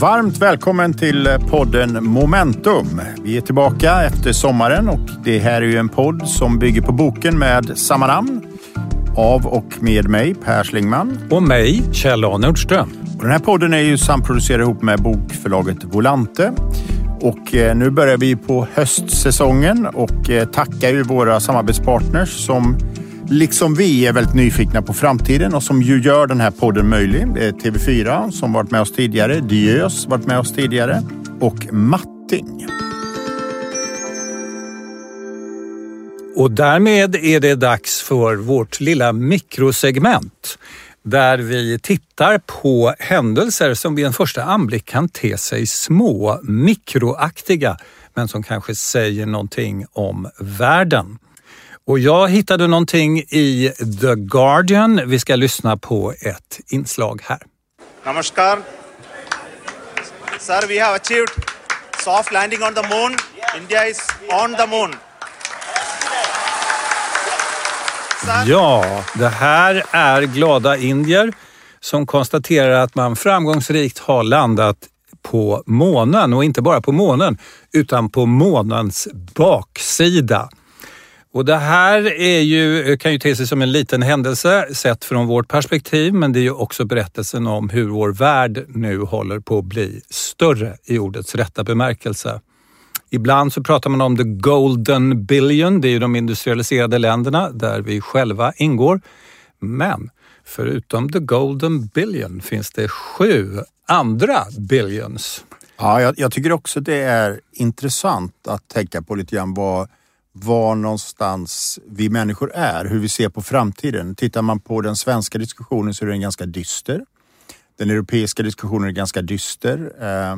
Varmt välkommen till podden Momentum. Vi är tillbaka efter sommaren och det här är ju en podd som bygger på boken med samma namn. Av och med mig, Per Slingman. Och mig, Kjell A Nordström. Och den här podden är ju samproducerad ihop med bokförlaget Volante. Och eh, nu börjar vi på höstsäsongen och eh, tackar ju våra samarbetspartners som liksom vi är väldigt nyfikna på framtiden och som ju gör den här podden möjlig. Det är TV4 som varit med oss tidigare, Diös varit med oss tidigare och Matting. Och därmed är det dags för vårt lilla mikrosegment där vi tittar på händelser som vid en första anblick kan te sig små, mikroaktiga, men som kanske säger någonting om världen. Och jag hittade någonting i The Guardian. Vi ska lyssna på ett inslag här. Namaskar. Sir, we have achieved soft landing on the moon. India is on the moon. Ja, det här är glada indier som konstaterar att man framgångsrikt har landat på månen och inte bara på månen utan på månens baksida. Och det här är ju, kan ju te sig som en liten händelse sett från vårt perspektiv men det är ju också berättelsen om hur vår värld nu håller på att bli större i ordets rätta bemärkelse. Ibland så pratar man om the golden billion, det är ju de industrialiserade länderna där vi själva ingår. Men förutom the golden billion finns det sju andra billions. Ja, jag, jag tycker också det är intressant att tänka på lite grann vad var någonstans vi människor är, hur vi ser på framtiden. Tittar man på den svenska diskussionen så är den ganska dyster. Den europeiska diskussionen är ganska dyster. Eh,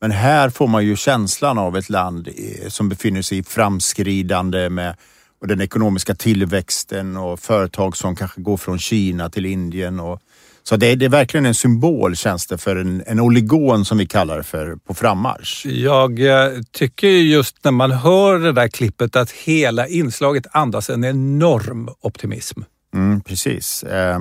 men här får man ju känslan av ett land eh, som befinner sig i framskridande med och den ekonomiska tillväxten och företag som kanske går från Kina till Indien och så det är, det är verkligen en symbol känns det för en, en oligon som vi kallar det för på frammarsch. Jag eh, tycker just när man hör det där klippet att hela inslaget andas en enorm optimism. Mm, precis. Eh,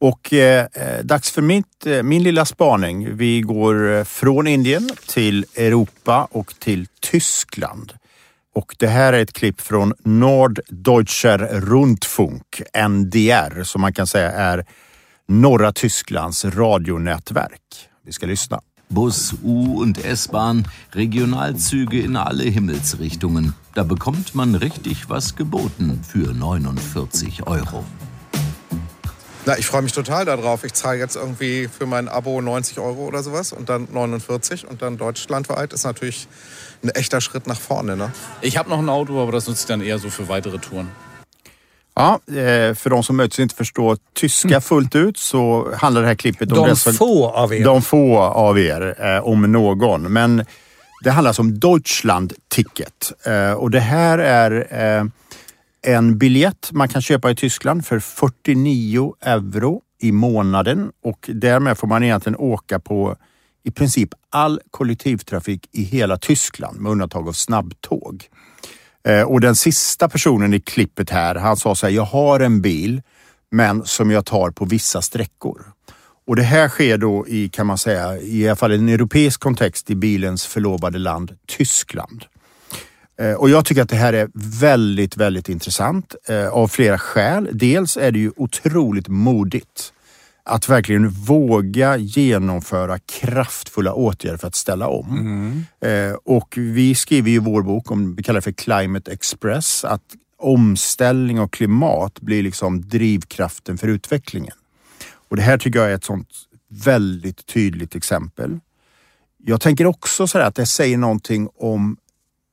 och eh, dags för mitt, eh, min lilla spaning. Vi går eh, från Indien till Europa och till Tyskland. Och det här är ett klipp från Norddeutscher Rundfunk, NDR, som man kan säga är norra Tysklands radionätverk. Vi ska lyssna. Bus, U- und S-Bahn, Regionalzüge in alle Himmelsrichtungen. Da bekommt man richtig was geboten für 49 Euro. Na, ich freue mich total darauf. Ich zahle jetzt irgendwie für mein Abo 90 Euro oder sowas und dann 49 und dann deutschlandweit ist natürlich ein echter Schritt nach vorne. Ne? Ich habe noch ein Auto, aber das nutze ich dann eher so für weitere Touren. Ja, eh, för de som möjligtvis inte förstår tyska fullt ut så handlar det här klippet om... De dessa- få av er. De få av er, eh, om någon. Men det handlar alltså om Deutschland Ticket. Eh, och det här är en biljett man kan köpa i Tyskland för 49 euro i månaden och därmed får man egentligen åka på i princip all kollektivtrafik i hela Tyskland med undantag av snabbtåg. Eh, och den sista personen i klippet här, han sa så här, jag har en bil men som jag tar på vissa sträckor. Och det här sker då i, kan man säga, i alla fall en europeisk kontext i bilens förlovade land Tyskland. Eh, och jag tycker att det här är väldigt, väldigt intressant eh, av flera skäl. Dels är det ju otroligt modigt att verkligen våga genomföra kraftfulla åtgärder för att ställa om. Eh, och vi skriver ju i vår bok, om vi kallar det för Climate Express, att omställning och klimat blir liksom drivkraften för utvecklingen. Och det här tycker jag är ett sånt väldigt tydligt exempel. Jag tänker också så att det säger någonting om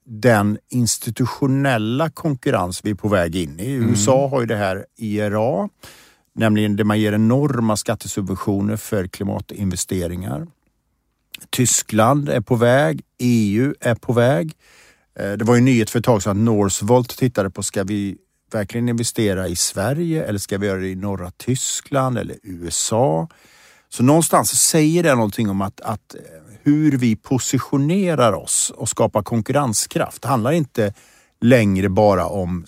den institutionella konkurrens vi är på väg in i. USA har ju det här IRA, nämligen där man ger enorma skattesubventioner för klimatinvesteringar. Tyskland är på väg, EU är på väg. Eh, det var ju nyhet för ett tag sedan att Northvolt tittade på, ska vi verkligen investera i Sverige eller ska vi göra det i norra Tyskland eller USA? Så någonstans säger det någonting om att, att eh, hur vi positionerar oss och skapar konkurrenskraft handlar inte längre bara om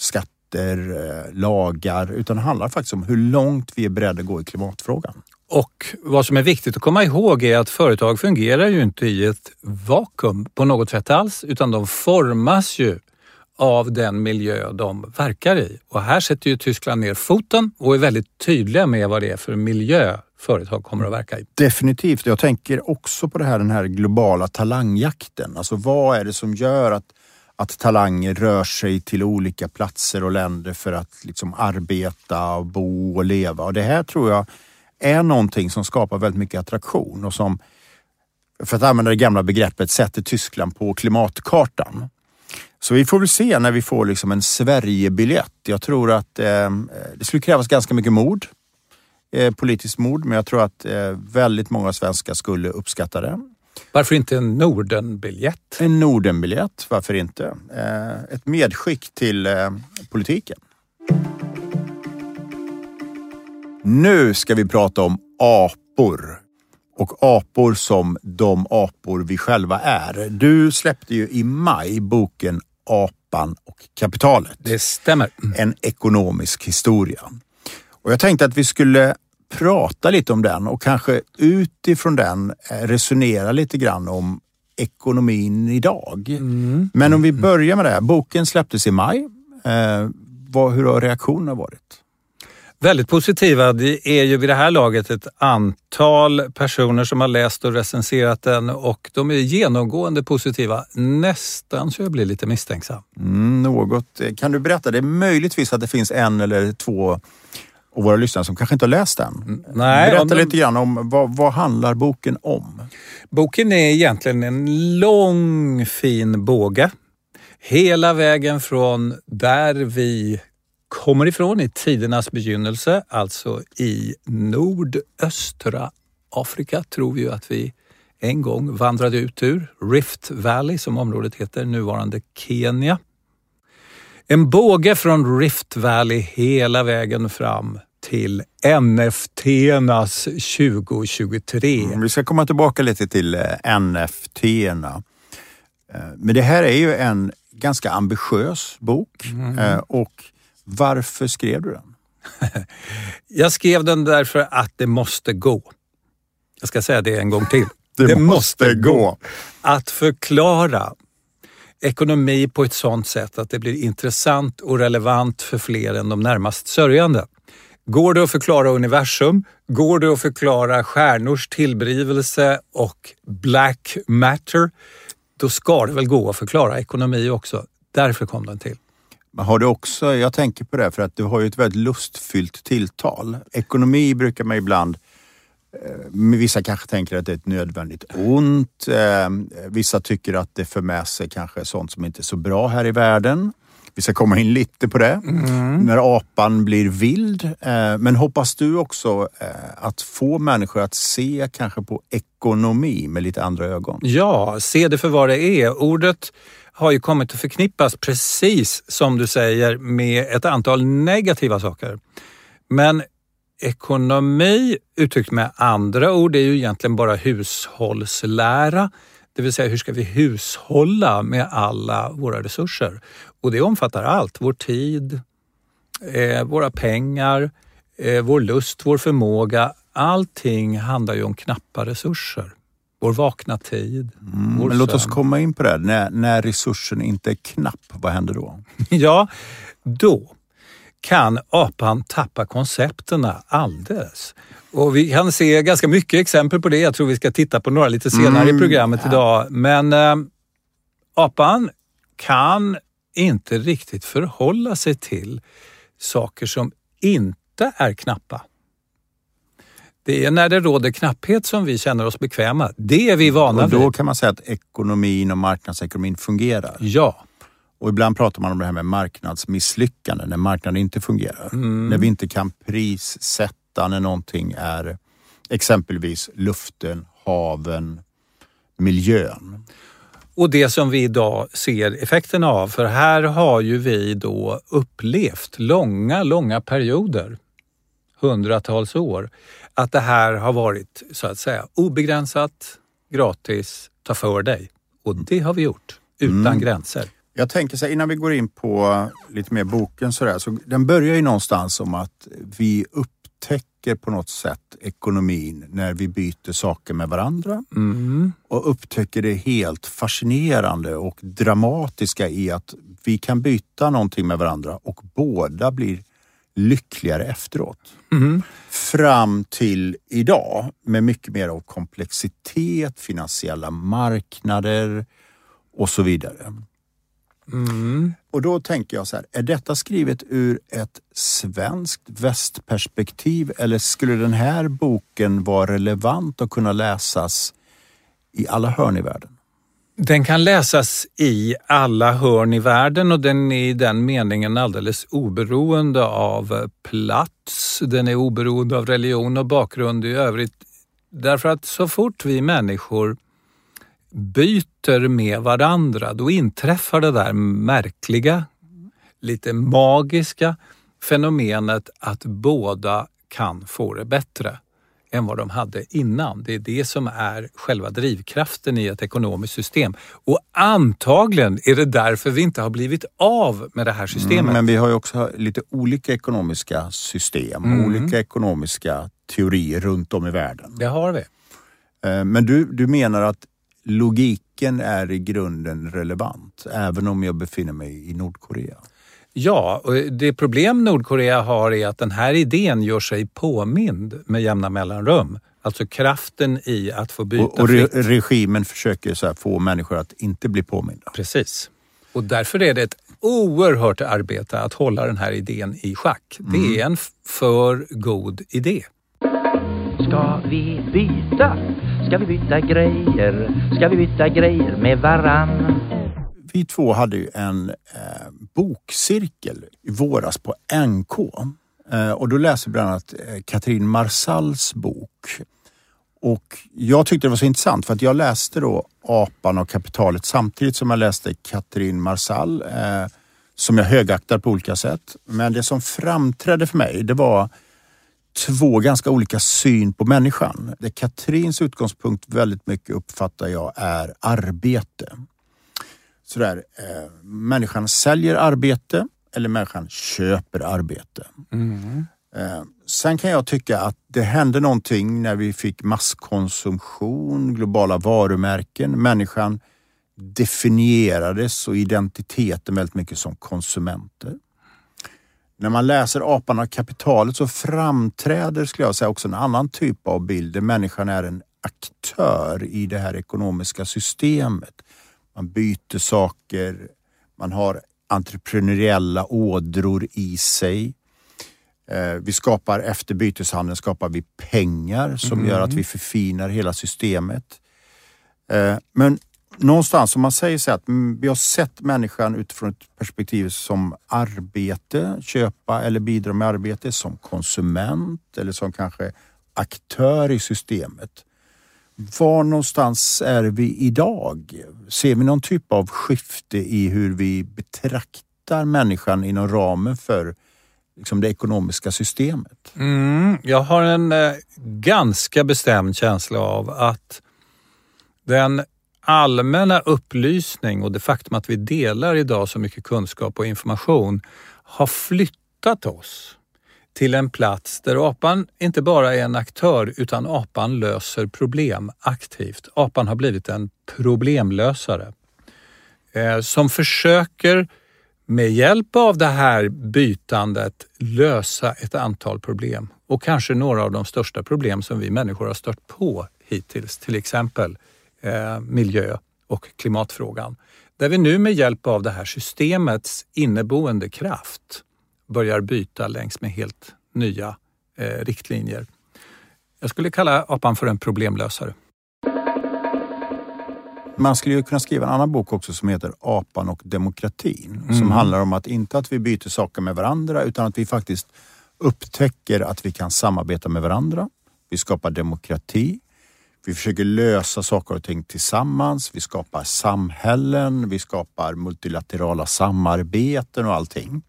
skatter, eh, lagar, utan det handlar faktiskt om hur långt vi är beredda att gå i klimatfrågan. Och vad som är viktigt att komma ihåg är att företag fungerar ju inte i ett vakuum på något sätt alls, utan de formas ju av den miljö de verkar i. Och här sätter ju Tyskland ner foten och är väldigt tydliga med vad det är för miljö företag kommer att verka i. Definitivt. Jag tänker också på det här, den här globala talangjakten. Alltså vad är det som gör att, att talanger rör sig till olika platser och länder för att liksom arbeta, bo och leva. Och det här tror jag är någonting som skapar väldigt mycket attraktion och som, för att använda det gamla begreppet, sätter Tyskland på klimatkartan. Så vi får väl se när vi får liksom en Sverigebiljett. Jag tror att eh, det skulle krävas ganska mycket mod, eh, politiskt mod, men jag tror att eh, väldigt många svenskar skulle uppskatta det. Varför inte en Nordenbiljett? En Nordenbiljett, varför inte? Eh, ett medskick till eh, politiken. Nu ska vi prata om apor. Och apor som de apor vi själva är. Du släppte ju i maj boken Apan och kapitalet. Det stämmer. En ekonomisk historia. Och jag tänkte att vi skulle prata lite om den och kanske utifrån den eh, resonera lite grann om ekonomin idag. Mm. Men om vi börjar med det här. Boken släpptes i maj. Eh, vad, hur har reaktionerna varit? Väldigt positiva. Det är ju vid det här laget ett antal personer som har läst och recenserat den och de är genomgående positiva. Nästan så jag blir lite misstänksam. Mm, något. Kan du berätta? Det är möjligtvis att det finns en eller två av våra lyssnare som kanske inte har läst den. Nej, Berätta lite grann om vad, vad handlar boken om? Boken är egentligen en lång fin båge. Hela vägen från där vi kommer ifrån i tidernas begynnelse, alltså i nordöstra Afrika tror vi ju att vi en gång vandrade ut ur. Rift Valley som området heter, nuvarande Kenya. En båge från Rift Valley hela vägen fram till NFT-nas 2023. Vi ska komma tillbaka lite till eh, NFT-erna. Eh, Men det här är ju en ganska ambitiös bok. Mm. Eh, Och varför skrev du den? Jag skrev den därför att det måste gå. Jag ska säga det en gång till. Det måste gå. Att förklara ekonomi på ett sådant sätt att det blir intressant och relevant för fler än de närmast sörjande. Går det att förklara universum? Går det att förklara stjärnors tillblivelse och black matter? Då ska det väl gå att förklara ekonomi också. Därför kom den till. Men har du också, jag tänker på det för att du har ju ett väldigt lustfyllt tilltal. Ekonomi brukar man ibland men Vissa kanske tänker att det är ett nödvändigt ont. Eh, Vissa tycker att det för med sig kanske sånt som inte är så bra här i världen. Vi ska komma in lite på det. När apan blir vild. Eh, Men hoppas du också eh, att få människor att se kanske på ekonomi med lite andra ögon? Ja, se det för vad det är. Ordet har ju kommit att förknippas precis som du säger med ett antal negativa saker. Men ekonomi uttryckt med andra ord är ju egentligen bara hushållslära. Det vill säga hur ska vi hushålla med alla våra resurser? Och det omfattar allt. Vår tid, eh, våra pengar, eh, vår lust, vår förmåga. Allting handlar ju om knappa resurser. Vår vakna tid, vår Men låt oss komma in på det. här. När, när resursen inte är knapp, vad händer då? Ja, då kan apan tappa koncepterna alldeles. Och vi kan se ganska mycket exempel på det. Jag tror vi ska titta på några lite senare Mm, i programmet idag. Men eh, apan kan inte riktigt förhålla sig till saker som inte är knappa. Det är när det råder knapphet som vi känner oss bekväma. Det är vi vana Och då vid. kan man säga att ekonomin och marknadsekonomin fungerar. Ja, Och ibland pratar man om det här med marknadsmisslyckande, när marknaden inte fungerar. Mm. När vi inte kan prissätta när någonting är exempelvis luften, haven, miljön. Och det som vi idag ser effekterna av, för här har ju vi då upplevt långa, långa perioder, hundratals år, att det här har varit så att säga obegränsat, gratis, ta för dig. Och det har vi gjort utan gränser. Jag tänker så här, innan vi går in på lite mer boken så där, så den börjar ju någonstans om att vi upptäcker på något sätt ekonomin när vi byter saker med varandra Mm. och upptäcker det helt fascinerande och dramatiska i att vi kan byta någonting med varandra och båda blir lyckligare efteråt. Mm. Fram till idag med mycket mer av komplexitet, finansiella marknader och så vidare. Mm. Och då tänker jag så här, är detta skrivet ur ett svenskt västperspektiv eller skulle den här boken vara relevant och kunna läsas i alla hörn i världen? Den kan läsas i alla hörn i världen och den är i den meningen alldeles oberoende av plats. Den är oberoende av religion och bakgrund i övrigt. Därför att så fort vi människor byter med varandra, då inträffar det där märkliga, lite magiska fenomenet att båda kan få det bättre än vad de hade innan. Det är det som är själva drivkraften i ett ekonomiskt system. Och antagligen är det därför vi inte har blivit av med det här systemet. Mm, Men vi har ju också lite olika ekonomiska system, Mm. olika ekonomiska teorier runt om i världen. Det har vi. Eh, Men du, du menar att logiken är i grunden relevant, även om jag befinner mig i Nordkorea? Ja, och det problem Nordkorea har är att den här idén gör sig påmind med jämna mellanrum. Alltså kraften i att få byta Och, och re, regimen försöker så få människor att inte bli påminda. Precis. Och därför är det ett oerhört arbete att hålla den här idén i schack. Det är en för god idé. Ska vi byta? Ska vi byta grejer? Ska vi byta grejer med varann? Vi två hade ju en eh, bokcirkel i våras på NK. Eh, och då läste vi bland annat eh, Katrin Marsalls bok. Och jag tyckte det var så intressant för att jag läste då Apan och kapitalet samtidigt som jag läste Katrin Marsall eh, som jag högaktar på olika sätt. Men det som framträdde för mig det var två ganska olika syn på människan. Det Katrins utgångspunkt väldigt mycket uppfattar jag är arbete. Sådär, eh, människan säljer arbete eller människan köper arbete. Eh, sen kan jag tycka att det hände någonting när vi fick masskonsumtion, globala varumärken. Människan definierades och identiteten väldigt mycket som konsumenter. När man läser Apan och kapitalet så framträder, skulle jag säga, också en annan typ av bild där människan är en aktör i det här ekonomiska systemet. Man byter saker, man har entreprenöriella ådror i sig. Eh, Vi skapar efter byteshandeln skapar vi pengar som gör att vi förfinar hela systemet. Eh, Men någonstans om man säger så att mm, vi har sett människan utifrån ett perspektiv som arbete, köpa eller bidra med arbete, som konsument eller som kanske aktör i systemet. Var någonstans är vi idag? Ser vi någon typ av skifte i hur vi betraktar människan inom ramen för liksom, det ekonomiska systemet? Mm, jag har en eh, ganska bestämd känsla av att den allmänna upplysning och det faktum att vi delar idag så mycket kunskap och information har flyttat oss till en plats där apan inte bara är en aktör utan apan löser problem aktivt. Apan har blivit en problemlösare eh, som försöker med hjälp av det här bytandet lösa ett antal problem och kanske några av de största problem som vi människor har stört på hittills, till exempel eh, miljö och klimatfrågan. Där vi nu med hjälp av det här systemets inneboende kraft börjar byta längs med helt nya eh, riktlinjer. Jag skulle kalla apan för en problemlösare. Man skulle ju kunna skriva en annan bok också som heter Apan och demokratin. Som Mm. handlar om att inte att vi byter saker med varandra utan att vi faktiskt upptäcker att vi kan samarbeta med varandra. Vi skapar demokrati. Vi försöker lösa saker och ting tillsammans. Vi skapar samhällen. Vi skapar multilaterala samarbeten och allting.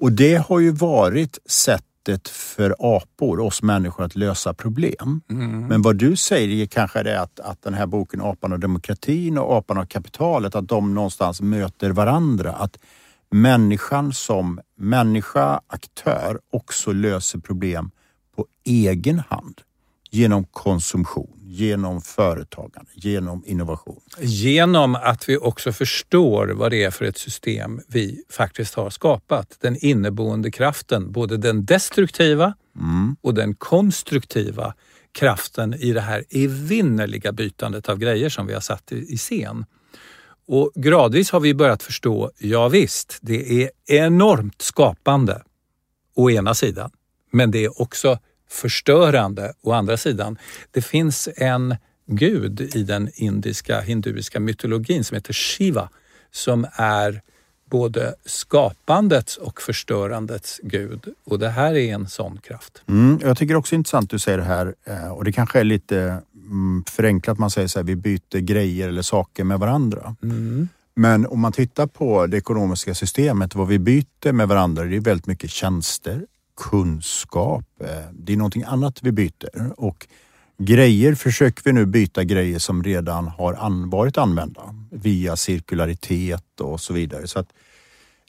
Och det har ju varit sättet för apor, oss människor, att lösa problem. Men vad du säger är kanske det att, att den här boken Apan och demokratin och Apan och kapitalet, att de någonstans möter varandra. Att människan som människa, aktör, också löser problem på egen hand genom konsumtion, genom företagande, genom innovation. Genom att vi också förstår vad det är för ett system vi faktiskt har skapat. Den inneboende kraften, både den destruktiva och den konstruktiva kraften i det här evinnerliga bytandet av grejer som vi har satt i, i scen. Och gradvis har vi börjat förstå, ja visst, det är enormt skapande å ena sidan, men det är också förstörande å andra sidan. Det finns en gud i den indiska hinduiska mytologin som heter Shiva som är både skapandets och förstörandets gud. Och det här är en sån kraft. Mm, jag tycker också det är intressant att du säger det här eh, och det kanske är lite mm, förenklat man säger så här, vi byter grejer eller saker med varandra. Men om man tittar på det ekonomiska systemet, vad vi byter med varandra, det är väldigt mycket tjänster, kunskap, eh, det är någonting annat vi byter. Och grejer försöker vi nu byta grejer som redan har an, varit använda via cirkularitet och så vidare. Så att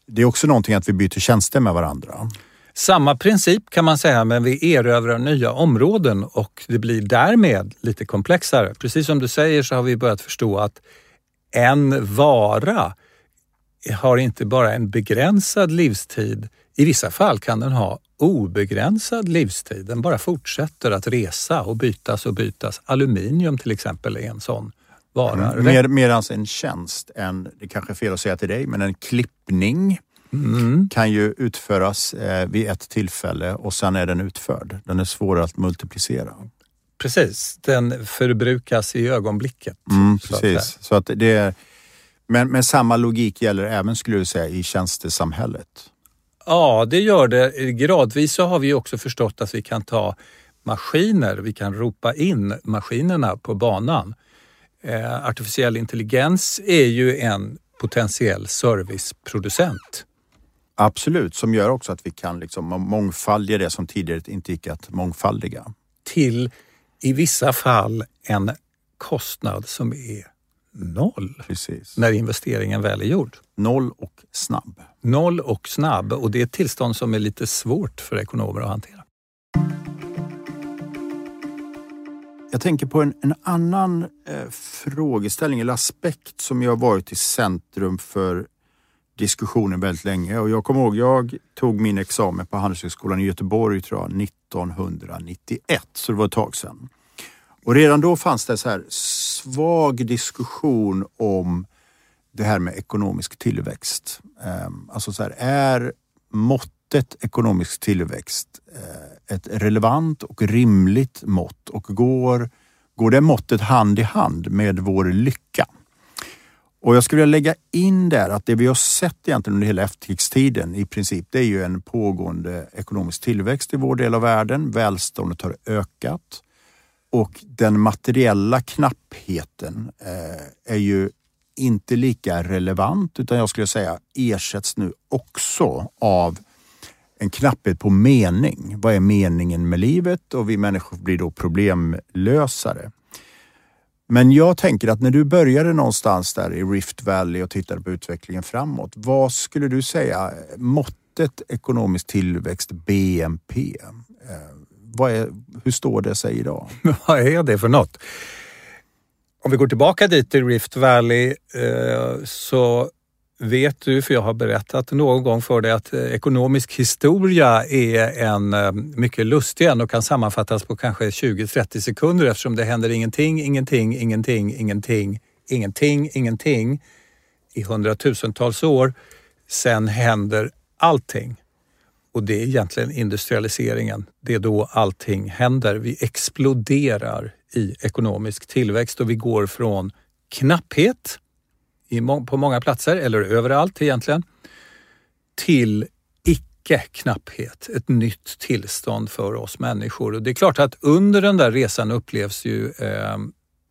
det är också någonting att vi byter tjänster med varandra. Samma princip kan man säga, men vi erövrar nya områden och det blir därmed lite komplexare. Precis som du säger så har vi börjat förstå att en vara har inte bara en begränsad livstid. I vissa fall kan den ha obegränsad livstid. Den bara fortsätter att resa och bytas och bytas. Aluminium till exempel är en sån vara. Mm. Mer, mer alltså en tjänst än, det kanske är fel att säga till dig, men en klippning kan ju utföras eh, vid ett tillfälle och sen är den utförd. Den är svårare att multiplicera. Precis, den förbrukas i ögonblicket. Mm, så att precis. Så att det är, men, men samma logik gäller även, skulle du säga, i tjänstesamhället. Ja, det gör det. Gradvis så har vi också förstått att vi kan ta maskiner, vi kan ropa in maskinerna på banan. Eh, artificiell intelligens är ju en potentiell serviceproducent. Absolut, som gör också att vi kan liksom mångfaldiga det som tidigare inte gick att mångfaldiga. till i vissa fall en kostnad som är noll Precis. när investeringen väl är gjord. Noll och snabb. Noll och snabb och det är ett tillstånd som är lite svårt för ekonomer att hantera. Jag tänker på en, en annan eh, frågeställning eller aspekt som ju har varit i centrum för diskussionen väldigt länge. Och jag kommer ihåg, jag tog min examen på Handelshögskolan i Göteborg tror jag, 1991, så det var ett tag sedan. Och redan då fanns det så här svag diskussion om det här med ekonomisk tillväxt. Ehm, alltså så här, är måttet ekonomisk tillväxt eh, ett relevant och rimligt mått och går, går det måttet hand i hand med vår lycka? Och jag skulle vilja lägga in där att det vi har sett egentligen under hela efterkrigstiden i princip, det är ju en pågående ekonomisk tillväxt i vår del av världen. Välståndet har ökat och den materiella knappheten eh, är ju inte lika relevant utan jag skulle säga ersätts nu också av en knapphet på mening. Vad är meningen med livet? Och vi människor blir då problemlösare. Men jag tänker att när du började någonstans där i Rift Valley och tittade på utvecklingen framåt. Vad skulle du säga måttet ekonomisk tillväxt, BNP? Eh, vad är, hur står det sig idag? Vad är det för något? Om vi går tillbaka dit till Rift Valley eh, så vet du, för jag har berättat någon gång för dig, att eh, ekonomisk historia är en eh, mycket lustig en och kan sammanfattas på kanske 20-30 sekunder eftersom det händer ingenting, ingenting, ingenting, ingenting, ingenting, ingenting i hundratusentals år. Sen händer allting. Och det är egentligen industrialiseringen. Det är då allting händer. Vi exploderar i ekonomisk tillväxt och vi går från knapphet må- på många platser, eller överallt egentligen, till icke-knapphet. Ett nytt tillstånd för oss människor. Och det är klart att under den där resan upplevs ju eh,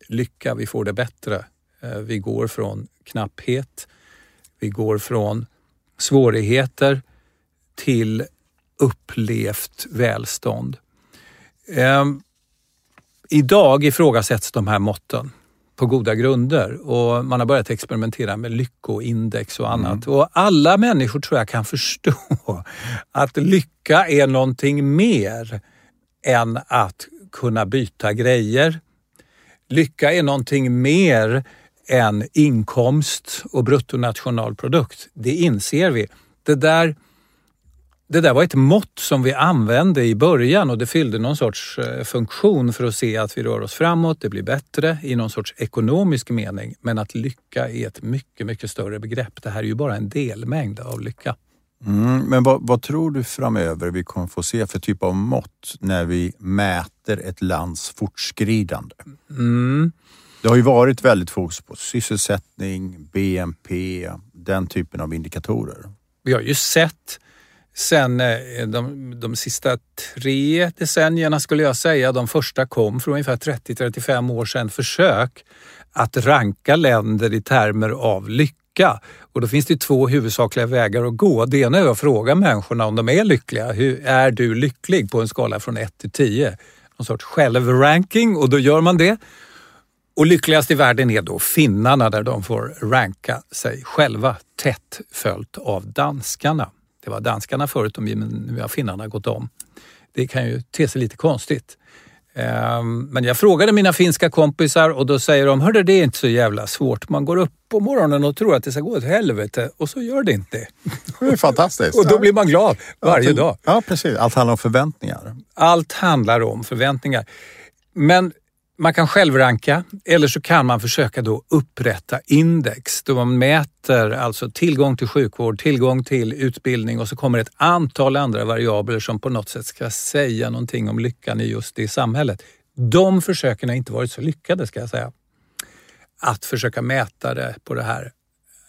lycka, vi får det bättre. Eh, vi går från knapphet, vi går från svårigheter till upplevt välstånd. Eh, idag ifrågasätts de här måtten på goda grunder och man har börjat experimentera med lyckoindex och annat. Och alla människor tror jag kan förstå att lycka är någonting mer än att kunna byta grejer. Lycka är någonting mer än inkomst och bruttonationalprodukt. Det inser vi. Det där, det där var ett mått som vi använde i början och det fyllde någon sorts eh, funktion för att se att vi rör oss framåt, det blir bättre i någon sorts ekonomisk mening. Men att lycka är ett mycket, mycket större begrepp. Det här är ju bara en delmängd av lycka. Mm, men vad, vad tror du framöver vi kommer få se för typ av mått när vi mäter ett lands fortskridande? Mm. Det har ju varit väldigt fokus på sysselsättning, BNP, den typen av indikatorer. Vi har ju sett sen eh, de, de sista tre decennierna skulle jag säga, de första kom för ungefär 30-35 år sedan, försök att ranka länder i termer av lycka. Och då finns det två huvudsakliga vägar att gå. Det ena är att fråga människorna om de är lyckliga. Hur är du lycklig på en skala från 1 till 10? Någon sorts självranking och då gör man det. Och lyckligast i världen är då finnarna där de får ranka sig själva tätt följt av danskarna. Det var danskarna förut, men nu har finnarna gått om. Det kan ju te sig lite konstigt. Ehm, Men jag frågade mina finska kompisar och då säger de, hörde det är inte så jävla svårt. Man går upp på morgonen och tror att det ska gå åt helvete och så gör det inte. Det är fantastiskt. Och då blir man glad varje dag. Ja, precis. Allt handlar om förväntningar. Allt handlar om förväntningar. Men man kan självranka eller så kan man försöka då upprätta index då man mäter alltså tillgång till sjukvård, tillgång till utbildning och så kommer ett antal andra variabler som på något sätt ska säga någonting om lyckan i just det samhället. De försöken har inte varit så lyckade ska jag säga. Att försöka mäta det på det här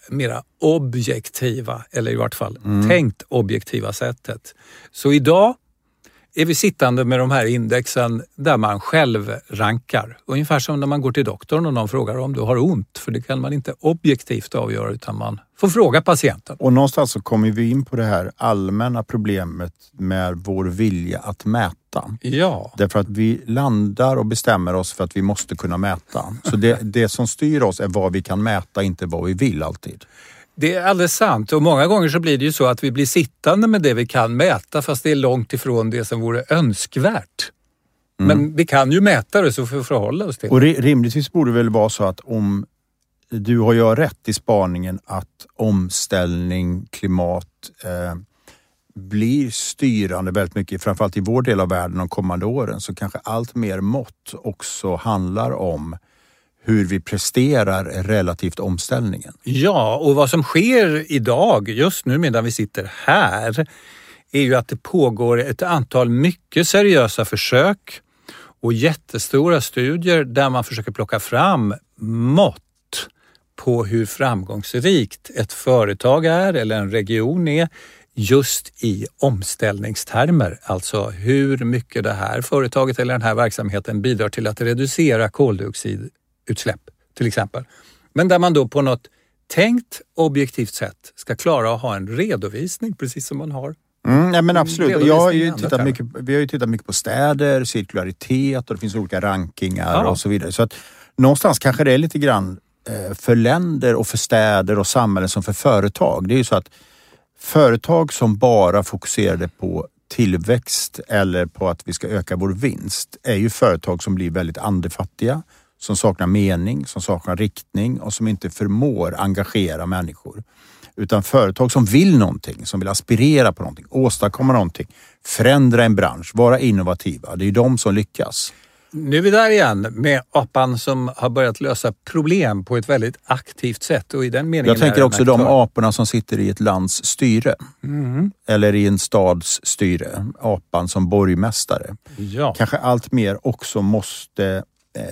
mera objektiva, eller i vart fall tänkt objektiva sättet. Så idag är vi sittande med de här indexen där man själv rankar. Ungefär som när man går till doktorn och någon frågar om du har ont, för det kan man inte objektivt avgöra utan man får fråga patienten. Och någonstans så kommer vi in på det här allmänna problemet med vår vilja att mäta. Ja, Därför att vi landar och bestämmer oss för att vi måste kunna mäta. Så det, det som styr oss är vad vi kan mäta, inte vad vi vill alltid. Det är alldeles sant och många gånger så blir det ju så att vi blir sittande med det vi kan mäta fast det är långt ifrån det som vore önskvärt. Men vi kan ju mäta det så får vi förhålla oss till det. Och ri- rimligtvis borde det väl vara så att om du har jag rätt i spaningen att omställning, klimat eh, blir styrande väldigt mycket, framförallt i vår del av världen de kommande åren, så kanske allt mer mått också handlar om hur vi presterar relativt omställningen. Ja, och vad som sker idag, just nu medan vi sitter här, är ju att det pågår ett antal mycket seriösa försök och jättestora studier där man försöker plocka fram mått på hur framgångsrikt ett företag är eller en region är just i omställningstermer. Alltså hur mycket det här företaget eller den här verksamheten bidrar till att reducera koldioxid koldioxidutsläpp till exempel. Men där man då på något tänkt objektivt sätt ska klara att ha en redovisning precis som man har Mm, ja, men absolut. Jag har ju tittat mycket, vi har ju tittat mycket på städer, cirkularitet och det finns olika rankingar Ja. och så vidare. Så att någonstans kanske det är lite grann eh, för länder och för städer och samhällen som för företag. Det är ju så att företag som bara fokuserade på tillväxt eller på att vi ska öka vår vinst är ju företag som blir väldigt andefattiga, som saknar mening, som saknar riktning och som inte förmår engagera människor. Utan företag som vill någonting, som vill aspirera på någonting, åstadkomma någonting, förändra en bransch, vara innovativa. Det är de som lyckas. Nu är vi där igen med apan som har börjat lösa problem på ett väldigt aktivt sätt och i den meningen Jag tänker också de aporna som sitter i ett lands styre. Eller i en stads styre. Apan som borgmästare. Ja. Kanske allt mer också måste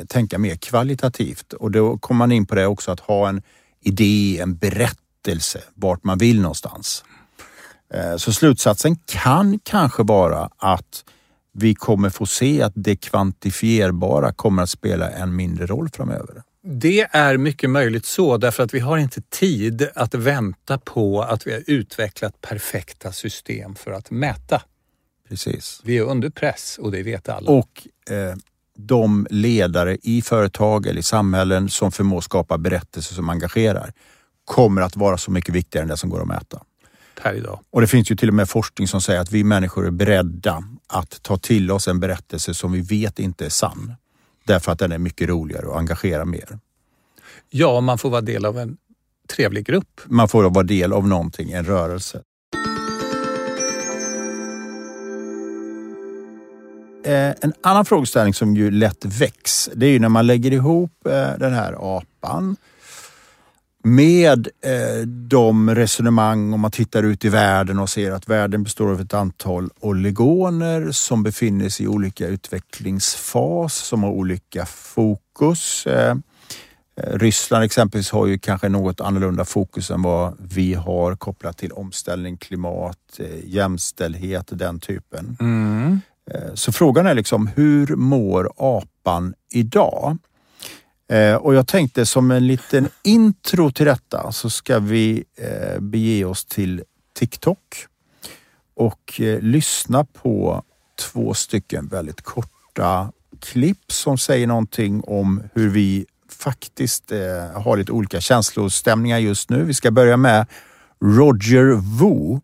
tänka mer kvalitativt. Och då kommer man in på det också att ha en idé, en berättelse vart man vill någonstans. Eh, så slutsatsen kan kanske vara att vi kommer få se att det kvantifierbara kommer att spela en mindre roll framöver. Det är mycket möjligt så därför att vi har inte tid att vänta på att vi har utvecklat perfekta system för att mäta. Precis. Vi är under press och det vet alla. Och eh, de ledare i företag eller i samhällen som förmår skapa berättelser som engagerar kommer att vara så mycket viktigare än det som går att mäta. här idag. Och det finns ju till och med forskning som säger att vi människor är beredda att ta till oss en berättelse som vi vet inte är sann. Därför att den är mycket roligare och engagerar mer. Ja, man får vara del av en trevlig grupp. Man får vara del av någonting, en rörelse. Eh, en annan frågeställning som ju lätt väcks, det är ju när man lägger ihop eh, den här apan med eh, de resonemang om man tittar ut i världen och ser att världen består av ett antal oligoner som befinner sig i olika utvecklingsfas, som har olika fokus. Ryssland exempelvis har ju kanske något annorlunda fokus än vad vi har kopplat till omställning, klimat, jämställdhet, den typen. Mm. Eh, så frågan är liksom, hur mår apan idag? Eh, och jag tänkte som en liten intro till detta så ska vi eh, bege oss till TikTok och lyssna på två stycken väldigt korta klipp som säger någonting om hur vi faktiskt har lite olika känslostämningar just nu. Vi ska börja med Roger Wu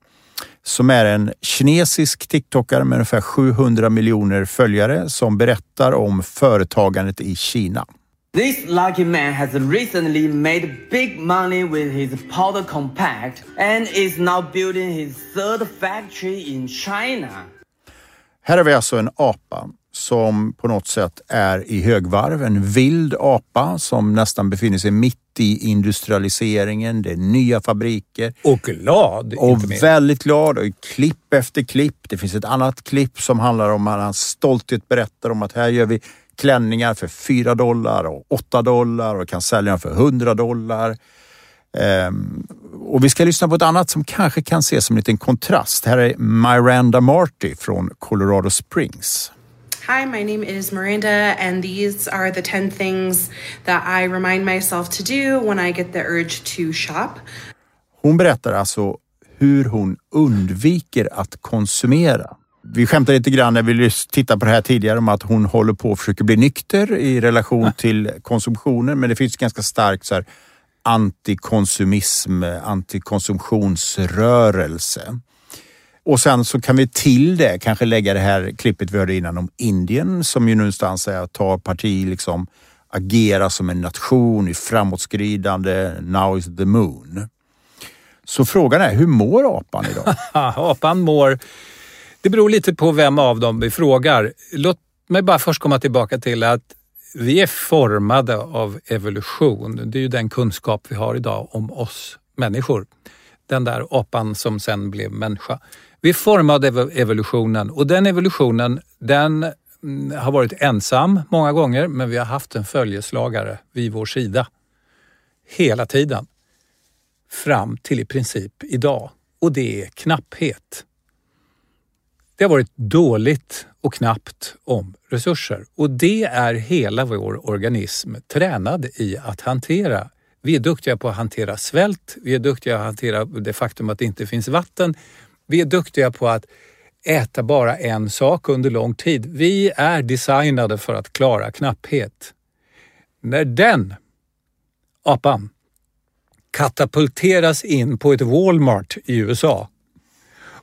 som är en kinesisk TikTokare med ungefär 700 miljoner följare som berättar om företagandet i Kina. This lucky man has recently made big money with his powder compact and is now building his third factory in China. Här har vi alltså en apa som på något sätt är i högvarv. En vild apa som nästan befinner sig mitt i industrialiseringen. Det är nya fabriker. Och glad, Och väldigt glad och klipp efter klipp. Det finns ett annat klipp som handlar om att hans stolthet berättar om att här gör vi klänningar för 4 dollar och 8 dollar och kan sälja dem för 100 dollar. Ehm, och vi ska lyssna på ett annat som kanske kan ses som en liten kontrast. Här är Miranda Marty från Colorado Springs. Hi, my name is Miranda, and these are the 10 things that I remind myself to do when I get the urge to shop. Hon berättar alltså hur hon undviker att konsumera. Vi skämtade lite grann när vi tittade på det här tidigare om att hon håller på att försöka bli nykter i relation till konsumtionen. Men det finns ganska starkt så här antikonsumism, antikonsumtionsrörelse. Och sen så kan vi till det kanske lägga det här klippet vi hörde innan om Indien som ju någonstans är att ta parti, liksom agera som en nation i framåtskridande, now is the moon. Så frågan är, hur mår apan idag? Apan mår... Det beror lite på vem av dem vi frågar. Låt mig bara först komma tillbaka till att vi är formade av evolution. Det är ju den kunskap vi har idag om oss människor. Den där apan som sen blev människa. Vi är formade av evolutionen och den evolutionen den mm, har varit ensam många gånger men vi har haft en följeslagare vid vår sida hela tiden fram till i princip idag och det är knapphet. Det har varit dåligt och knappt om resurser och det är hela vår organism tränad i att hantera. Vi är duktiga på att hantera svält, vi är duktiga på att hantera det faktum att det inte finns vatten. Vi är duktiga på att äta bara en sak under lång tid. Vi är designade för att klara knapphet. När den apan katapulteras in på ett Walmart i USA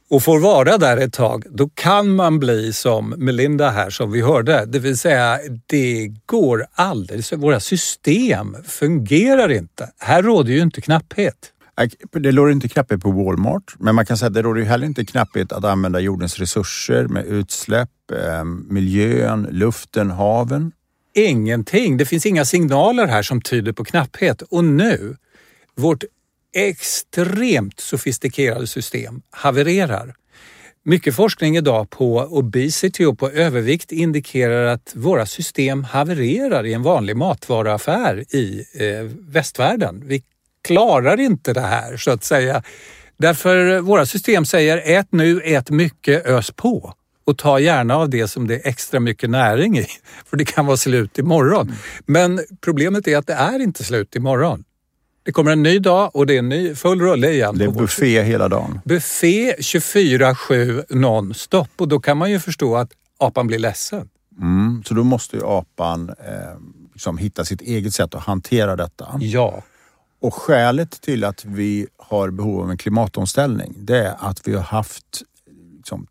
och får vara där ett tag, då kan man bli som Melinda här som vi hörde. Det vill säga, det går alldeles... Våra system fungerar inte. Här råder ju inte knapphet. Äh, det råder inte knapphet på Walmart, men man kan säga att det råder ju heller inte knapphet att använda jordens resurser med utsläpp, ehm, miljön, luften, haven. Ingenting. Det finns inga signaler här som tyder på knapphet. Och nu, vårt extremt sofistikerade system havererar. Mycket forskning idag på obesity och på övervikt indikerar att våra system havererar i en vanlig matvaruaffär i eh, västvärlden. Vi klarar inte det här så att säga. Därför våra system säger ät nu, ät mycket, ös på och ta gärna av det som det är extra mycket näring i, för det kan vara slut imorgon. Men problemet är att det är inte slut imorgon. Det kommer en ny dag och det är en ny full rulle igen. Det är buffé hela dagen. Buffé 24-7 non-stop och då kan man ju förstå att apan blir ledsen. Mm, så då måste ju apan eh, liksom hitta sitt eget sätt att hantera detta. Ja. Och skälet till att vi har behov av en klimatomställning det är att vi har haft liksom,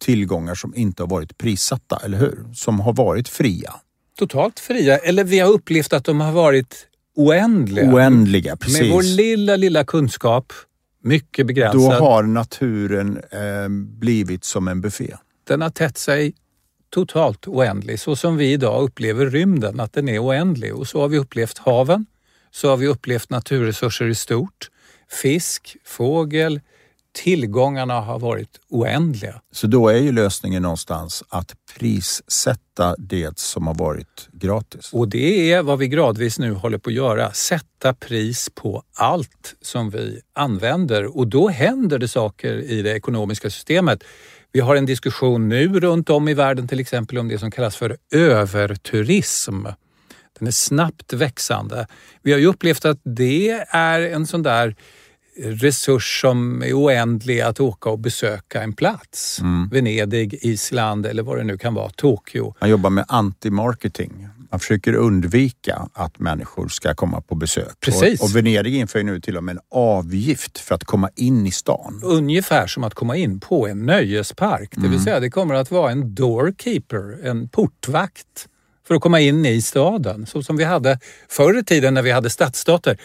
tillgångar som inte har varit prissatta, eller hur? Som har varit fria. Totalt fria, eller vi har upplevt att de har varit oändliga. Oändliga, precis. Med vår lilla, lilla kunskap, mycket Då begränsad. har naturen eh, blivit som en buffé. Den har tätt sig totalt oändlig, så som vi idag upplever rymden, att den är oändlig. Och så har vi upplevt haven, så har vi upplevt naturresurser i stort. Fisk, fågel, tillgångarna har varit oändliga. Så då är ju lösningen någonstans att prissätta det som har varit gratis. Och det är vad vi gradvis nu håller på att göra. Sätta pris på allt som vi använder och då händer det saker i det ekonomiska systemet. Vi har en diskussion nu runt om i världen till exempel om det som kallas för överturism. Den är snabbt växande. Vi har ju upplevt att det är en sån där resurs som är oändlig att åka och besöka en plats. Venedig, Island eller vad det nu kan vara, Tokyo. Man jobbar med anti-marketing. Man försöker undvika att människor ska komma på besök. Precis. Och, och Venedig inför ju nu till och med en avgift för att komma in i stan. Ungefär som att komma in på en nöjespark. Det vill säga det kommer att vara en doorkeeper, en portvakt för att komma in i staden. Så som vi hade förr i tiden när vi hade stadsstater.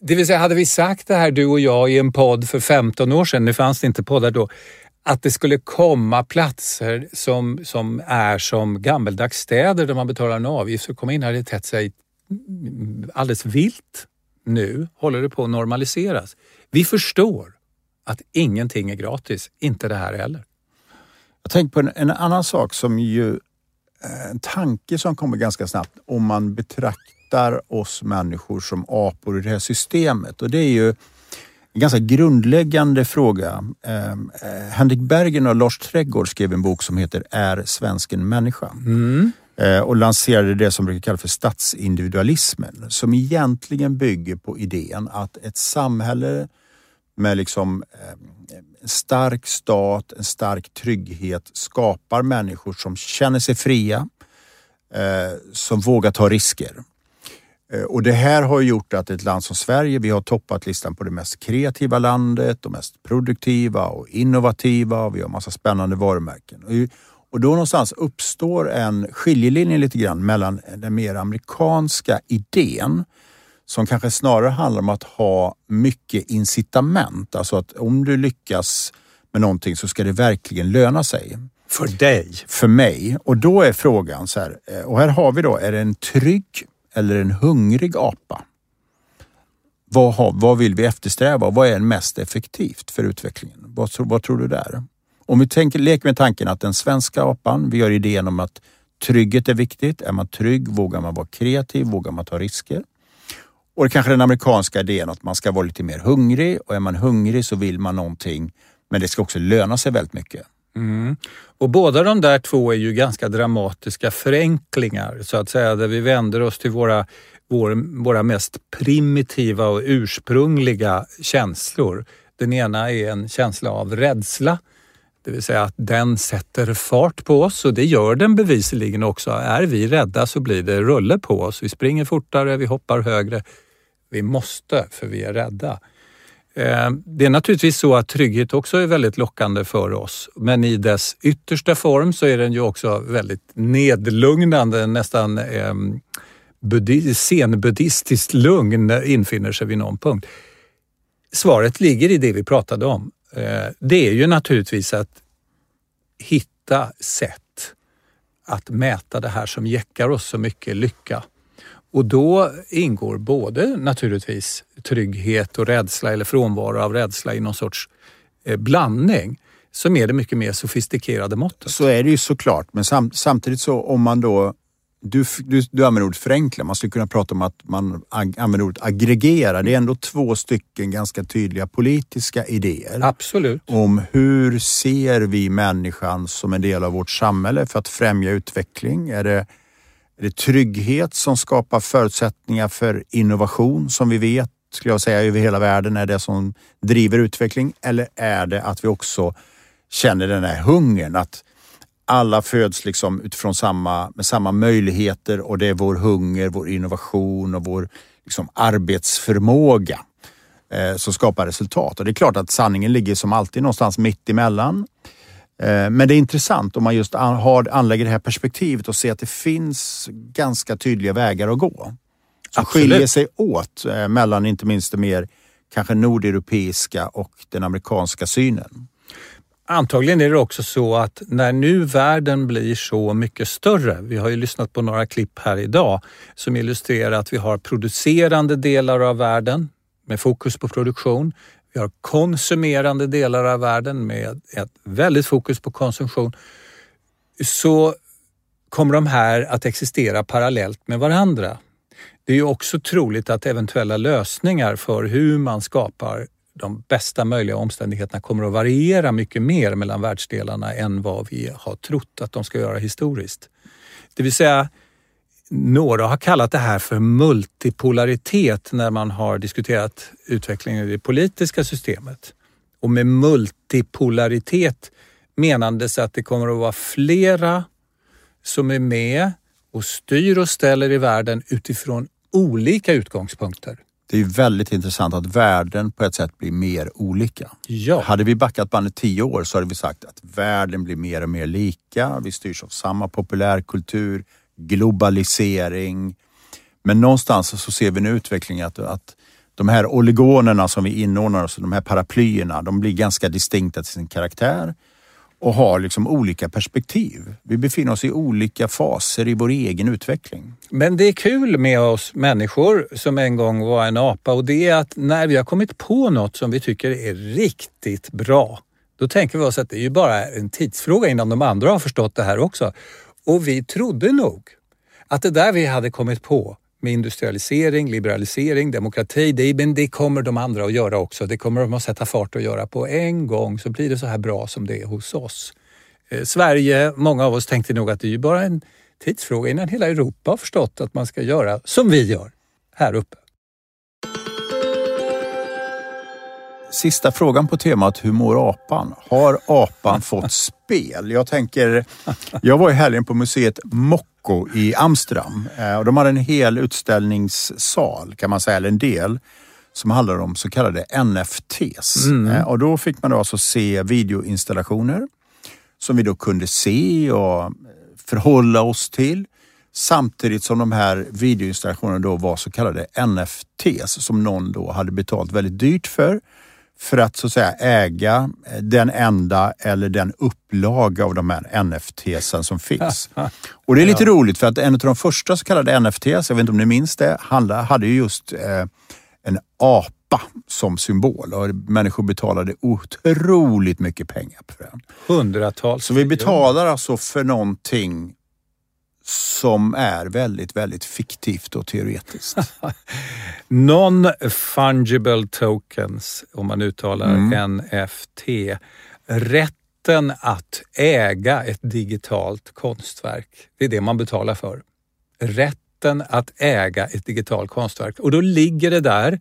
Det vill säga hade vi sagt det här du och jag i en podd för 15 år sedan, nu fanns det inte poddar då, att det skulle komma platser som, som är som gammeldags städer där man betalar en avgift för att komma in hade det tätt sig alldeles vilt. Nu håller det på att normaliseras. Vi förstår att ingenting är gratis, inte det här heller. Jag tänker på en, en annan sak som ju en tanke som kommer ganska snabbt om man betraktar oss människor som apor i det här systemet. Och det är ju en ganska grundläggande fråga. Eh, eh, Henrik Bergen och Lars Trädgård skrev en bok som heter Är svensken människa? Eh, och lanserade det som brukar kallas för statsindividualismen som egentligen bygger på idén att ett samhälle med liksom eh, en stark stat, en stark trygghet skapar människor som känner sig fria, eh, som vågar ta risker. Eh, och det här har gjort att ett land som Sverige, vi har toppat listan på det mest kreativa landet det mest produktiva och innovativa och vi har massa spännande varumärken. Och Och då någonstans uppstår en skiljelinje lite grann mellan den mer amerikanska idén som kanske snarare handlar om att ha mycket incitament. Alltså att om du lyckas med någonting så ska det verkligen löna sig. För dig. För mig. Och då är frågan så här, eh, och här har vi då, är det en trygg eller en hungrig apa? Vad, har, vad vill vi eftersträva vad är mest effektivt för utvecklingen? Vad, tror- vad tror du där? Om vi tänker, leker med tanken att den svenska apan, vi har idén om att trygghet är viktigt. Är man trygg vågar man vara kreativ, vågar man ta risker. Och det kanske den amerikanska idén att man ska vara lite mer hungrig och är man hungrig så vill man någonting men det ska också löna sig väldigt mycket. Mm. Och båda de där två är ju ganska dramatiska förenklingar så att säga, där vi vänder oss till våra, vår, våra mest primitiva och ursprungliga känslor. Den ena är en känsla av rädsla, det vill säga att den sätter fart på oss och det gör den bevisligen också. Är vi rädda så blir det rulle på oss. Vi springer fortare, vi hoppar högre. Vi måste för vi är rädda. Eh, det är naturligtvis så att trygghet också är väldigt lockande för oss, men i dess yttersta form så är den ju också väldigt nedlugnande, nästan eh, zenbuddhistiskt lugn infinner sig vid någon punkt. Svaret ligger i det vi pratade om. Eh, det är ju naturligtvis att hitta sätt att mäta det här som jäckar oss så mycket lycka. Och då ingår både naturligtvis trygghet och rädsla eller frånvaro av rädsla i någon sorts eh, blandning som är det mycket mer sofistikerade måttet. Så är det ju såklart, men sam, samtidigt så om man då du, du, du använder ordet förenkla, man skulle kunna prata om att man använder ordet aggregera. Det är ändå två stycken ganska tydliga politiska idéer. Absolut. Om hur ser vi människan som en del av vårt samhälle för att främja utveckling? Är det, är det trygghet som skapar förutsättningar för innovation som vi vet, skulle jag säga, över hela världen är det som driver utveckling? Eller är det att vi också känner den här hungern att alla föds liksom utifrån samma, med samma möjligheter och det är vår hunger, vår innovation och vår liksom, arbetsförmåga eh, som skapar resultat. Och det är klart att sanningen ligger som alltid någonstans mitt emellan. Eh, men det är intressant om man just har, anlägger det här perspektivet och ser att det finns ganska tydliga vägar att gå. Som Absolut. skiljer sig åt eh, mellan inte minst det mer kanske nordeuropeiska och den amerikanska synen. Antagligen är det också så att när nu världen blir så mycket större, vi har ju lyssnat på några klipp här idag som illustrerar att vi har producerande delar av världen med fokus på produktion. Vi har konsumerande delar av världen med ett väldigt fokus på konsumtion. Så kommer de här att existera parallellt med varandra. Det är ju också troligt att eventuella lösningar för hur man skapar de bästa möjliga omständigheterna kommer att variera mycket mer mellan världsdelarna än vad vi har trott att de ska göra historiskt. Det vill säga, några har kallat det här för multipolaritet när man har diskuterat utvecklingen i det politiska systemet. Och med multipolaritet menandes att det kommer att vara flera som är med och styr och ställer i världen utifrån olika utgångspunkter. Det är väldigt intressant att världen på ett sätt blir mer olika. Ja. Hade vi backat bandet tio år så hade vi sagt att världen blir mer och mer lika. Vi styrs av samma populärkultur, globalisering. Men någonstans så ser vi en utveckling att, att de här oligonerna som vi inordnar oss i, de här paraplyerna, de blir ganska distinkta till sin karaktär och har liksom olika perspektiv. Vi befinner oss i olika faser i vår egen utveckling. Men det är kul med oss människor som en gång var en apa och det är att när vi har kommit på något som vi tycker är riktigt bra, då tänker vi oss att det är ju bara en tidsfråga innan de andra har förstått det här också. Och vi trodde nog att det där vi hade kommit på med industrialisering, liberalisering, demokrati, det, men det kommer de andra att göra också. Det kommer de att sätta fart och göra på en gång så blir det så här bra som det är hos oss. Eh, Sverige, många av oss tänkte nog att det är ju bara en tidsfråga innan hela Europa har förstått att man ska göra som vi gör här uppe. Sista frågan på temat Hur mår apan? Har apan fått spel? Jag tänker, jag var i helgen på museet Mocco i Amsterdam eh, och de hade en hel utställningssal kan man säga, eller en del som handlar om så kallade NFTs. Mm. Eh, Och då fick man då alltså se videoinstallationer som vi då kunde se och förhålla oss till. Samtidigt som de här videoinstallationerna då var så kallade NFTs som någon då hade betalt väldigt dyrt för. För att så att säga äga den enda eller den upplaga av de här NFTs som finns. Och det är lite roligt för att en av de första så kallade NFTs, jag vet inte om ni minns det, hade ju just eh, en apa som symbol och människor betalade otroligt mycket pengar för den. Hundratals. Så vi betalar alltså för någonting som är väldigt, väldigt fiktivt och teoretiskt. Non-fungible tokens, om man uttalar Mm. NFT. Rätten att äga ett digitalt konstverk. Det är det man betalar för. Rätten att äga ett digitalt konstverk. Och då ligger det där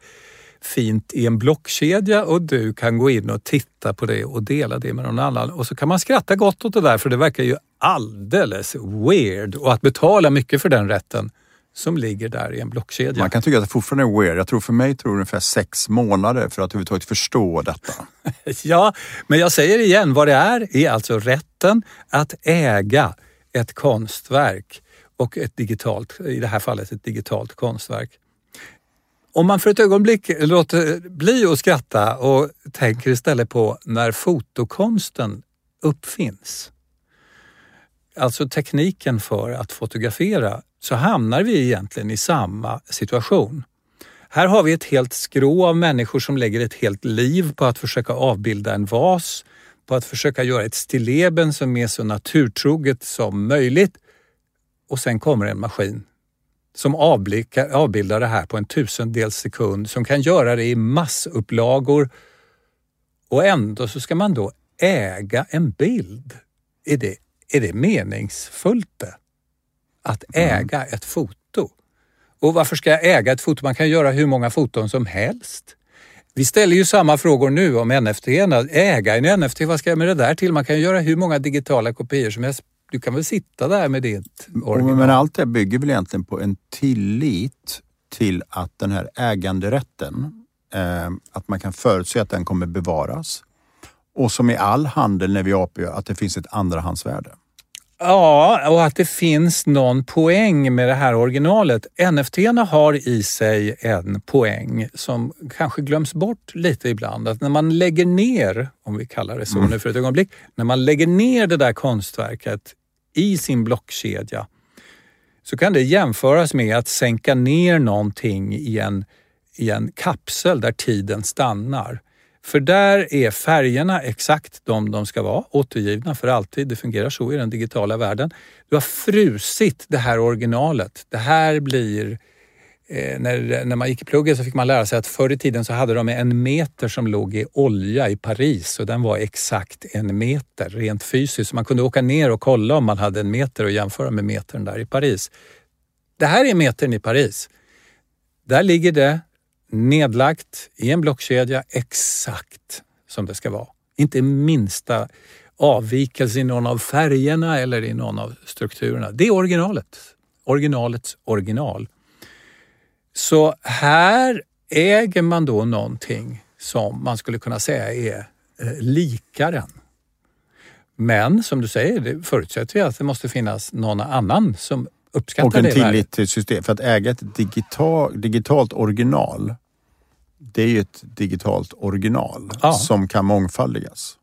fint i en blockkedja och du kan gå in och titta på det och dela det med någon annan. Och så kan man skratta gott åt det där för det verkar ju alldeles weird. Och att betala mycket för den rätten som ligger där i en blockkedja. Man kan tycka att det fortfarande är weird. Jag tror för mig tror det ungefär sex månader för att överhuvudtaget förstå detta. Ja, men jag säger igen, vad det är är alltså rätten att äga ett konstverk och ett digitalt, i det här fallet ett digitalt konstverk. Om man för ett ögonblick låter bli att skratta och tänker istället på när fotokonsten uppfinns, alltså tekniken för att fotografera, så hamnar vi egentligen i samma situation. Här har vi ett helt skrå av människor som lägger ett helt liv på att försöka avbilda en vas, på att försöka göra ett stilleben som är så naturtroget som möjligt. Och sen kommer en maskin som avblickar, avbildar det här på en tusendels sekund, som kan göra det i massupplagor. Och ändå så ska man då äga en bild. Är det, är det meningsfullt det? Att äga ett foto? Och varför ska jag äga ett foto? Man kan göra hur många foton som helst. Vi ställer ju samma frågor nu om NFT. Äga en NFT, vad ska jag med det där till? Man kan göra hur många digitala kopior som helst. Du kan väl sitta där med ditt original. Men allt det bygger väl egentligen på en tillit till att den här äganderätten, eh, att man kan förutse att den kommer bevaras. Och som i all handel när vi apar, att det finns ett andrahandsvärde. Ja, och att det finns någon poäng med det här originalet. nft har i sig en poäng som kanske glöms bort lite ibland. Att när man lägger ner, om vi kallar det så nu för ett ögonblick, när man lägger ner det där konstverket i sin blockkedja så kan det jämföras med att sänka ner någonting i en, i en kapsel där tiden stannar. För där är färgerna exakt de de ska vara, återgivna för alltid. Det fungerar så i den digitala världen. Du har frusit det här originalet. Det här blir... Eh, när, när man gick i plugget så fick man lära sig att förr i tiden så hade de en meter som låg i olja i Paris och den var exakt en meter rent fysiskt. Så man kunde åka ner och kolla om man hade en meter och jämföra med metern där i Paris. Det här är metern i Paris. Där ligger det nedlagt i en blockkedja exakt som det ska vara. Inte minsta avvikelse i någon av färgerna eller i någon av strukturerna. Det är originalet. Originalets original. Så här äger man då någonting som man skulle kunna säga är eh, likaren. Men som du säger, det förutsätter vi att det måste finnas någon annan som uppskattar Och en det tillit till system. För att äga ett digital, digitalt original, det är ju ett digitalt original Ja. som kan mångfaldigas.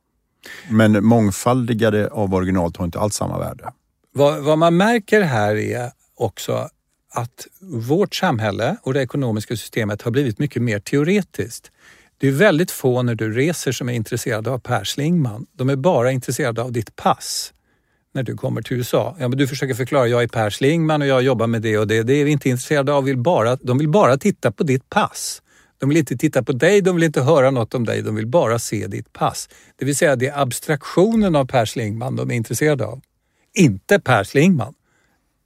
Men mångfaldigade av originalet har inte alls samma värde. Vad, vad man märker här är också att vårt samhälle och det ekonomiska systemet har blivit mycket mer teoretiskt. Det är väldigt få när du reser som är intresserade av Per Schlingmann. De är bara intresserade av ditt pass när du kommer till USA. Ja, men du försöker förklara, jag är Per Schlingmann och jag jobbar med det och det. Det är vi inte intresserade av. Vill bara, de vill bara titta på ditt pass. De vill inte titta på dig, de vill inte höra något om dig, de vill bara se ditt pass. Det vill säga det är abstraktionen av Per Schlingmann de är intresserade av. Inte Per Schlingmann.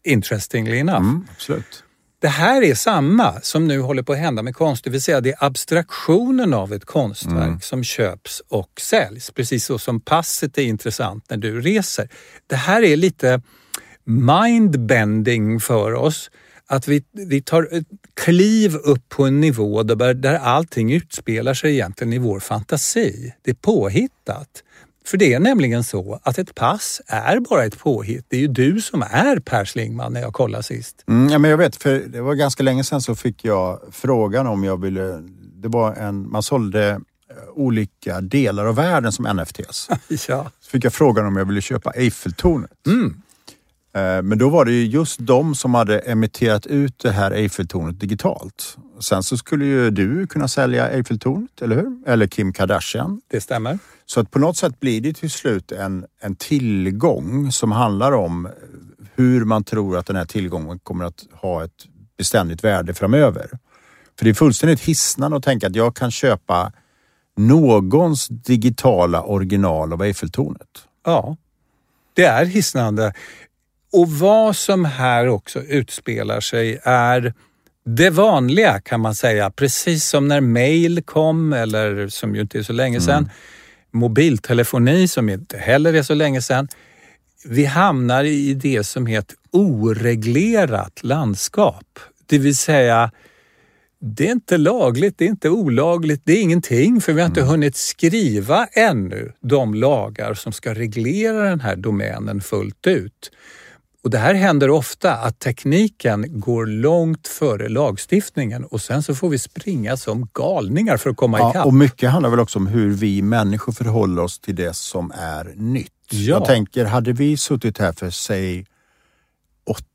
Interestingly enough. Mm, absolut. Det här är samma som nu håller på att hända med konst, det vill säga det är abstraktionen av ett konstverk som köps och säljs. Precis så som passet är intressant när du reser. Det här är lite mindbending för oss. Att vi, vi tar ett kliv upp på en nivå där, där allting utspelar sig egentligen i vår fantasi. Det är påhittat. För det är nämligen så att ett pass är bara ett påhitt. Det är ju du som är Per Schlingmann när jag kollade sist. Mm, ja, men jag vet, för det var ganska länge sedan så fick jag frågan om jag ville... Det var en, man sålde eh, olika delar av världen som NFTs. Ja. Så fick jag frågan om jag ville köpa Eiffeltornet. Mm. Eh, Men då var det ju just de som hade emitterat ut det här Eiffeltornet digitalt. Sen så skulle ju du kunna sälja Eiffeltornet, eller hur? Eller Kim Kardashian. Det stämmer. Så att på något sätt blir det till slut en, en tillgång som handlar om hur man tror att den här tillgången kommer att ha ett beständigt värde framöver. För det är fullständigt hisnande att tänka att jag kan köpa någons digitala original av Eiffeltornet. Ja, det är hisnande. Och vad som här också utspelar sig är det vanliga kan man säga. Precis som när mail kom, eller som ju inte är så länge sedan, mobiltelefoni som inte heller är så länge sedan. Vi hamnar i det som heter oreglerat landskap. Det vill säga, det är inte lagligt, det är inte olagligt, det är ingenting för vi har inte hunnit skriva ännu de lagar som ska reglera den här domänen fullt ut. Och det här händer ofta att tekniken går långt före lagstiftningen och sen så får vi springa som galningar för att komma Ja, ikapp. och mycket handlar väl också om hur vi människor förhåller oss till det som är nytt. Ja. Jag tänker, hade vi suttit här för säg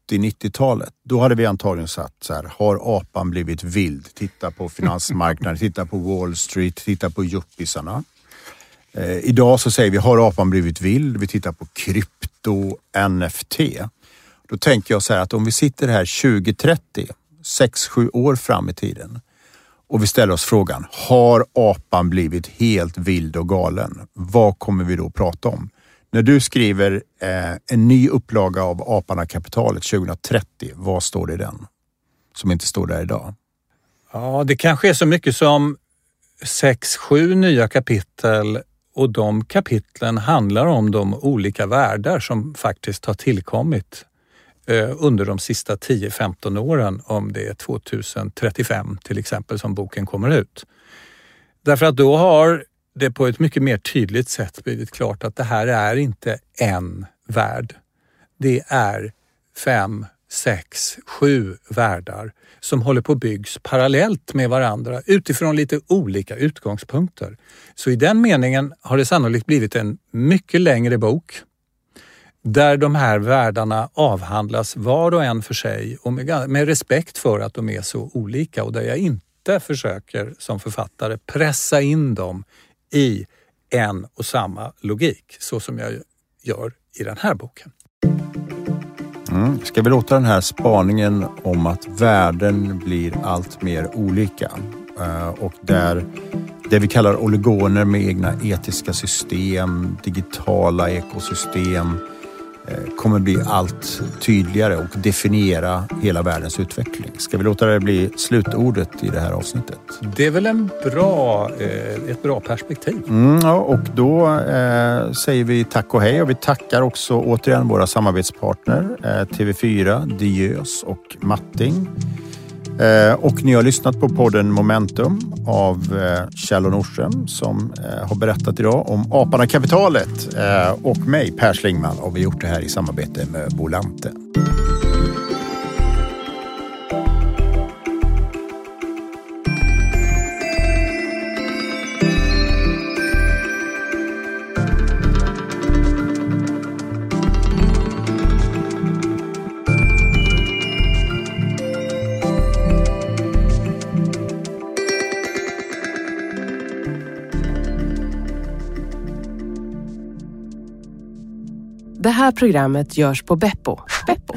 80-90-talet, då hade vi antagligen sagt så här, har apan blivit vild? Titta på finansmarknaden, titta på Wall Street, titta på yuppisarna. Eh, idag så säger vi, har apan blivit vild? Vi tittar på krypto, NFT. Då tänker jag så här att om vi sitter här 2030, 6-7 år fram i tiden och vi ställer oss frågan, har apan blivit helt vild och galen? Vad kommer vi då prata om? När du skriver eh, en ny upplaga av Aparna kapitalet 2030, vad står det i den? Som inte står där idag. Ja, det kanske är så mycket som sex, sju nya kapitel och de kapitlen handlar om de olika världar som faktiskt har tillkommit Eh, under de sista 10-15 åren, om det är 2035 till exempel som boken kommer ut. Därför att då har det på ett mycket mer tydligt sätt blivit klart att det här är inte en värld. Det är fem, sex, sju världar som håller på att byggs parallellt med varandra utifrån lite olika utgångspunkter. Så i den meningen har det sannolikt blivit en mycket längre bok där de här världarna avhandlas var och en för sig och med, med respekt för att de är så olika och där jag inte försöker som författare pressa in dem i en och samma logik så som jag gör i den här boken. Mm. Ska vi låta den här spaningen om att världen blir allt mer olika eh, och där det vi kallar oligoner med egna etiska system, digitala ekosystem, kommer bli allt tydligare och definiera hela världens utveckling. Ska vi låta det bli slutordet i det här avsnittet? Det är väl en bra, eh, ett bra perspektiv. Mm, ja, och då eh, säger vi tack och hej och vi tackar också återigen våra samarbetspartner eh, TV4, Diös och Matting. Eh, och ni har lyssnat på podden Momentum av eh, Kjell Kjell Nordström som eh, har berättat idag om Aparna Kapitalet och mig, Per Slingman. Och vi har gjort det här i samarbete med Bolante. Här programmet görs på Beppo. Beppo.